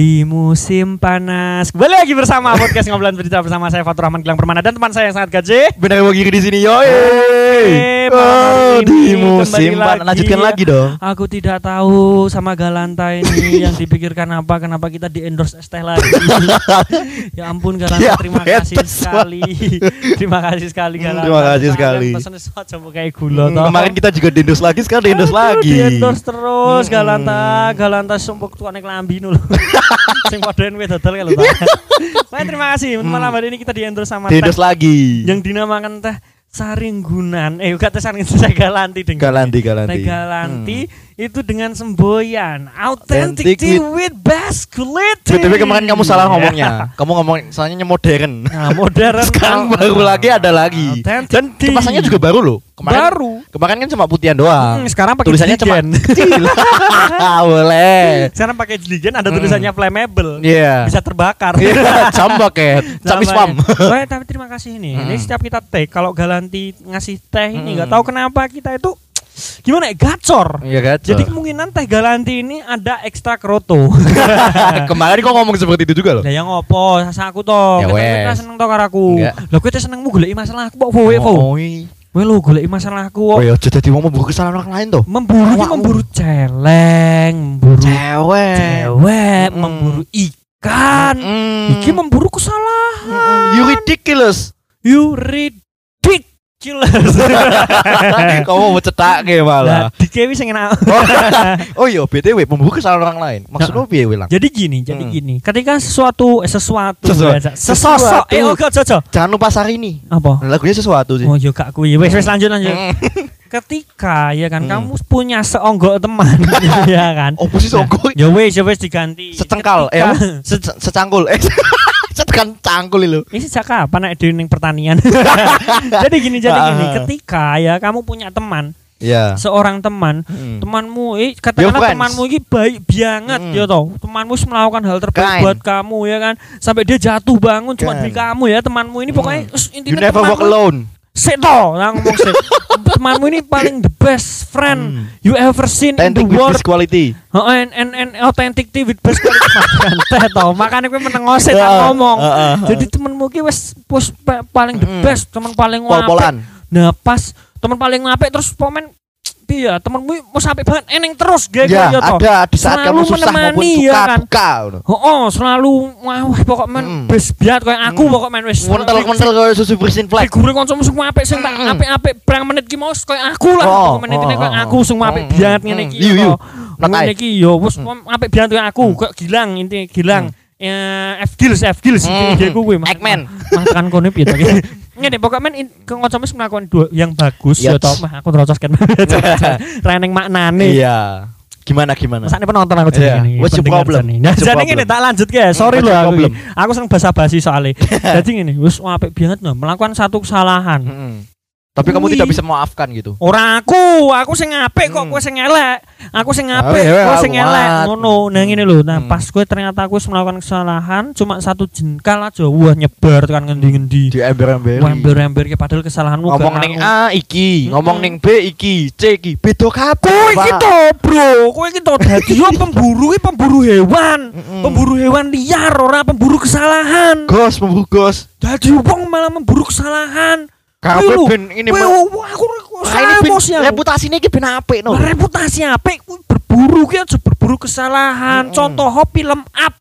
di musim panas. Kembali lagi bersama podcast ngobrolan berita bersama saya Fatur Rahman Gilang Permana dan teman saya yang sangat gaje. Benar gigi di sini yo. Malam Oh, hari di ini musim kembali panas. Lanjutkan lagi. lagi dong. Aku tidak tahu sama Galanta ini yang dipikirkan apa kenapa kita di endorse es teh lagi. ya ampun Galanta Ya, terima kasih betes, sekali. terima kasih sekali Hmm, Galanta. terima kasih sekali. Pesan sesuatu coba kayak gula Hmm, toh. Kemarin kita juga di endorse lagi, sekarang di endorse Aduh, lagi. Di endorse terus Hmm. Galanta, Galanta sumpuk tuane klambi nu lho. Sing padha wis dodol kae lho. Pak. Baik, terima kasih. Malam hari ini kita di endorse sama Di endorse lagi. yang dinamakan teh Saringgunan. Eh, Saringgunan, teh Galanti dengan. Galanti, Galanti. Galanti itu dengan semboyan Authentic authentic tea with basculity. BTW kemarin kamu salah ngomongnya. Kamu ngomong soalnya modern. Nah, modern. Sekarang Oh, baru lagi ada lagi. Authentic Dan kemasannya juga baru loh. Kemarin, baru. Kemarin kan cuma putihan doang. Hmm, sekarang pakai Tulisannya cuma kecil. Boleh. Sekarang pakai jeligen ada Hmm. tulisannya flammable. Iya. Bisa terbakar. Cambak ya. Camis pam. Wah, tapi terima kasih nih. Ini Hmm. setiap kita take kalau Galanti ngasih teh ini Hmm. nggak tahu kenapa kita itu gimana ya gacor. Iya kan? Jadi kemungkinan teh Galanti ini ada ekstra kroto. kemarin kok ngomong seperti itu juga loh. Lah yang ngopo? Sasa aku toh. Ya Kita wes. kita seneng toh karo aku. Enggak. Lah kowe teh senengmu goleki masalah aku kok kowe kok. Oh, iya. Kowe lho goleki masalah aku Oh kok. ya jadi mau memburu kesalahan orang lain tuh. Memburu ki memburu celeng, memburu Cewek. cewek, memburu ikan. Mm. Iki memburu kesalahan. Mm-mm. You ridiculous. You ridiculous. Kamu mau cetak kayak malah. Lah, dikewi sing enak. Oh iya, BTW memburu kesalahan orang lain. Maksudnya piye wilang? Jadi gini, jadi Hmm. gini. Ketika sesuatu eh, sesuatu Sesuatu. ya, sesosok eh oke jojo. Jangan lupa Sari Apa? Lagunya sesuatu sih. Oh yo gak kuwi. Wes wes lanjut lanjut. Mm. Ketika ya kan Hmm. kamu punya seonggok teman ya kan. Oh, posisi Nah, songkok. Ya wes ya wes diganti. Secengkal, eh secangkul. Eh, setekan cangkul itu. Ini sejak kapan nek di ning pertanian? jadi gini, jadi gini. Ah. Ketika ya kamu punya teman, Iya. seorang teman, Hmm. temanmu eh Your katakanlah friends. temanmu ini baik banget Mm. ya toh temanmu melakukan hal terbaik Kind. buat kamu ya kan sampai dia jatuh bangun cuma demi kamu ya temanmu ini pokoknya Mm. us, You intinya never walk alone. Sik toh nah ngomong sik temanmu ini paling the best friend Hmm. you ever seen in the Authentic with world this quality. Oh, and, and, and authentic tea with best quality teh toh makanya gue meneng ngose tak Ah, ngomong ah, ah, ah. jadi temenmu ki wis wis pa- paling the Mm. best teman paling apik Pol-polan. Nah pas teman paling apik terus iya temenmu mau sampai banget eneng terus gak Ya, ya toh. ada di saat Selalu kamu susah maupun suka ya kan? duka. ngono. Oh, oh, selalu wah pokok men Mm. bes biat kayak aku Mm. pokok men wis. Mentel-mentel kayak susu bersin flag. Figure kancamu sing apik sing tak Mm. apik-apik berang menit ki mau kayak aku lah Oh, pokok menit ini oh, kayak oh, aku sing apik mm, biat mm, ngene iki. Toh. Not Ngene iki yo wis apik biat kayak aku kayak Gilang intinya Gilang. Ya, F Gills, F Gills ku kuwi. Eggman. Mas tekan kono piye to? Ngene pokoknya men sing melakukan dua yang bagus ya Yes. toh. Mah aku terocos kan. Reneng maknane. Iya. Gimana gimana? Masa ini penonton aku jadi Iya. ini. What's your problem? jadi. Nah, jadi ini tak lanjut ke. Sorry loh aku. Aku seneng basa-basi soalnya. jadi ini, wis apik banget loh melakukan satu kesalahan. Tapi kamu tidak bisa memaafkan gitu. Ora aku, aku sing apik kok Hmm. kowe sing elek. Aku sing apik, kowe aku sing elek. Ngono. Nah ngene lho. Nah Hmm. pas kowe ternyata aku melakukan kesalahan cuma satu jengkal aja wah nyebar tekan ngendi-ngendi. Di ember-ember. Ember-ember ke padahal kesalahanmu Ngomong ning. A iki, ngomong ning B iki, C iki. Beda kabeh. Kowe iki to, Bro. Kowe iki to dadi pemburu iki pemburu hewan. Pemburu hewan liar ora pemburu kesalahan. Gos, memburu gos. Dadi wong malah memburu kesalahan. Kabeh ben ini men- aku aku Ah, ini ben- emosi aku. reputasine iki ben apik no. Reputasi apik kuwi berburu ki aja berburu kesalahan. Mm-mm. Contoh film up.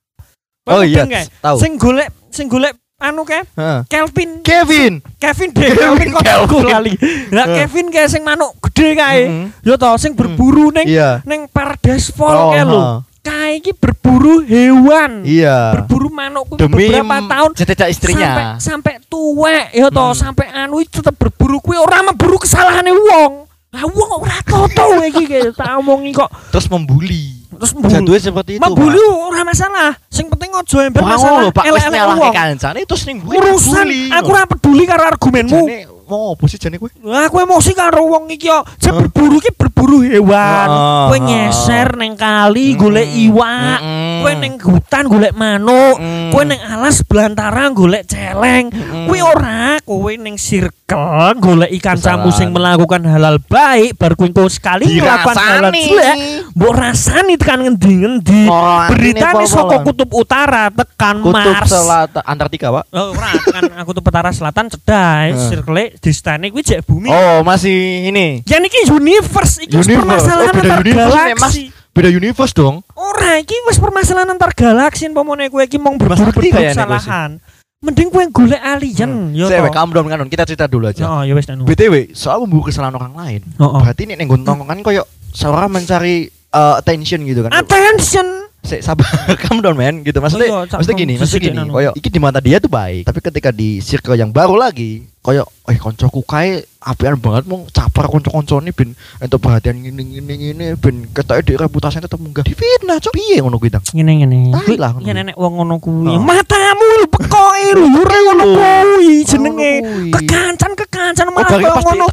Oh iya, tahu. Sing golek sing golek anu ke Heeh. Kelvin Kevin. Kevin deh Kevin, kok aku kali. Lah Eh. Kevin kayak sing manuk gede kae. Mm-mm. Yo to sing berburu ning Iya. ning Paradise Fall Oh, kae lho. Ha. Kae iki berburu hewan. Iya. Berburu manuk Demi beberapa tahun jejak istrinya. sampai sampai tuwek ya toh Hmm. sampai anu iki tetep berburu kuwi ora memburu kesalahane wong. Lah wong ora toto iki kayak tak omongi kok. Terus membuli. Terus. Jatuhnya seperti itu. Membuli ora masalah. Sing penting ojo ember masalah Wow, Pak wis nyalahke kancane terus ning Urusan membuli, aku ora peduli karo argumenmu. Jane mau opo sih jane kowe? Lah aku emosi karo wong iki yo. Jan berburu ki berburu hewan. Kowe heeh. nyeser neng kali golek iwak. Kowe neng hutan golek manuk. Kowe neng alas belantara golek celeng. Kowe ora, kowe neng circle golek ikan camu sing melakukan halal baik bar kowe sekali melakukan halal jelek. Mbok rasani tekan ngendi-ngendi. Beritane saka kutub utara tekan Kutub Mars. Selatan Antartika, Pak. Oh, ora tekan kutub utara selatan cedai, circle distane kuwi jek bumi. Oh, masih ini. Ya niki universe iki Universe. permasalahan Oh, beda antar universe nih, Mas. galaksi. Beda universe dong. Ora iki wis permasalahan antar galaksi pomone kowe iki mong kayaknya kesalahan. Mending kowe golek alien yo. Saya toh. kamu dong kan kita cerita dulu aja. Oh, ya wis. BTW, soal membuka kesalahan orang lain. Oh, oh. Berarti ini nenggon tongkongan koyo seorang mencari eh, attention gitu kan. Attention. Sik, sabar kamu dong men gitu maksudnya Oh iya, maksudnya gini maksudnya gini anu. koyo iki di mata dia tuh baik tapi ketika di circle yang baru lagi koyo eh koncoku kae apian banget mau capar konco-konco ini ben untuk perhatian gini gini gini ben ketoknya di reputasinya tetap munggah di fitnah cok piye ngono kuwi Tang? Ngene ngene. Tai Kuwi lah kuwi. nenek wong ngono kuwi. Oh. Matamu pekoke ora ngono kuwi jenenge. Kuwi. Kekancan kekancan Oh, malah pas ngono.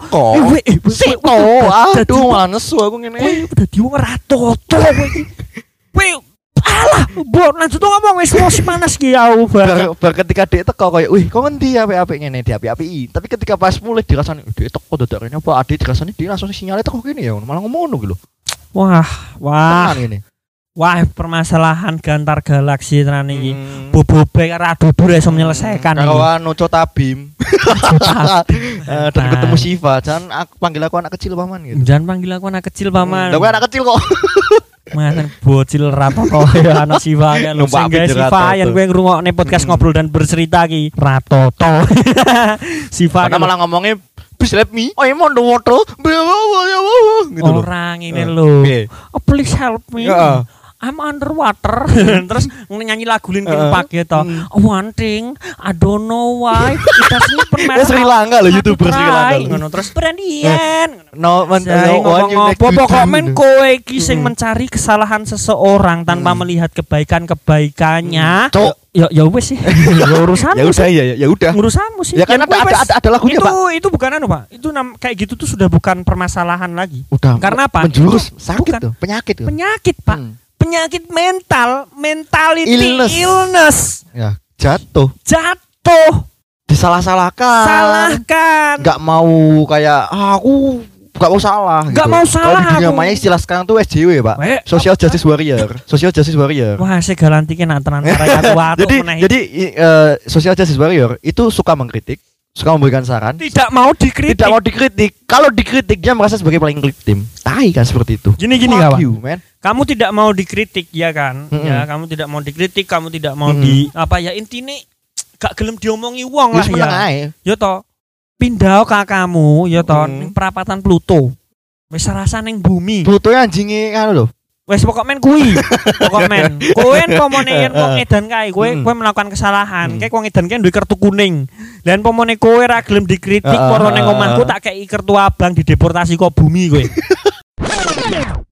Eh, eh, Sik to, aduh malah nesu aku ngene. Kowe dadi wong ora toto kowe iki. Kowe mbok lanjut ngomong wis emosi panas ki ya. Bar, bar ketika dia teko koyo wih kok ngendi apik-apik ngene di api-api tapi ketika pas mulai dirasani dia teko dadak rene apa adik dirasani dia langsung sinyalnya teko gini ya malah ngomong ngono Wah, wah, tenan wah permasalahan gantar galaksi tenan iki. Hmm. Bobobe karo adudu ra iso menyelesaikan Kalau iki. anu Cotabim Eh, dan Nah. ketemu Siva jangan aku panggil aku anak kecil paman gitu Jangan panggil aku anak kecil paman. Lah gue anak kecil kok Mantan bocil rato kok ya anak kan lho. Numpak Sing Ratoto. yang gue ngrungokne podcast Mm-mm. ngobrol dan bercerita ki Ratoto. Siva Karena malah ngomongnya Please let me Oh emang the water Gitu orang ini? Oh, please help me. Heeh. I'm underwater. Terus nyanyi lagu Linkin. Park gitu. Hmm. One thing, I don't know why. It doesn't Eh, Sri Lanka loh, YouTuber Sri Lanka. Ngono terus. No man Saya no apa to pokok men kowe iki sing Mm. mencari kesalahan seseorang tanpa Mm. melihat kebaikan-kebaikannya. Cok Ya ya wis sih. ya urusanmu. Ya udah ya ya udah Urusanmu sih. Ya kan ada ada ada, ada lagunya itu Pak itu bukan anu, Pak. Itu nam, kayak gitu tuh sudah bukan permasalahan lagi. Udah Karena apa? Menjurus sakit bukan. tuh Penyakit tuh Penyakit, Pak. Hmm. Penyakit mental, mentality Illness. illness. Ya jatuh. Jatuh, Disalah-salahkan. Salahkan. nggak mau kayak ah, aku nggak mau salah Nggak gitu. mau salah Kalau di dunia maya istilah sekarang tuh SJW pak. Weh, Social Justice Warrior. Social Justice Warrior. Wah, tenan karya aku watuk jadi jadi eh, Social Justice Warrior itu suka mengkritik suka memberikan saran tidak mau dikritik. tidak mau dikritik kalau dikritik dia merasa sebagai paling victim tai kan seperti itu Gini gini Fuck kawan. you, man. Kamu tidak mau dikritik ya kan? Mm-mm. Ya, kamu tidak mau dikritik, kamu tidak mau Mm-mm. di apa ya intine gak gelem diomongi wong lah ya. Yo to. Pindah kakakmu yo to Mm. ning perapatan Pluto. Wis rasa ning bumi. Pluto anjingnya kan lho Wes pokok men kuwi. Pokok men. Kowe pomone yen wong edan kae, kowe kowe melakukan kesalahan. Kayak wong edan kae duwe kartu kuning. Dan pomone kowe ra gelem dikritik, Heeh, moro ning omahku tak kei kartu abang dideportasi kok bumi kowe.